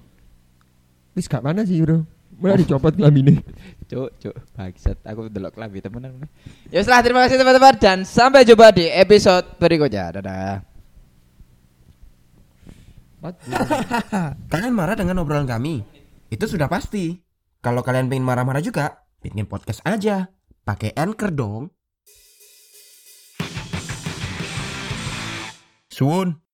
wis gak mana sih bro mulai dicopot kelambine Cuk, cuk, bangsat. Aku delok klambi temenan. Ya setelah terima kasih teman-teman dan sampai jumpa di episode berikutnya. Dadah. (laughs) Kalian marah dengan obrolan kami? Itu sudah pasti. Kalau kalian pengen marah-marah juga, bikin podcast aja. Pakai Anchor dong. Suun.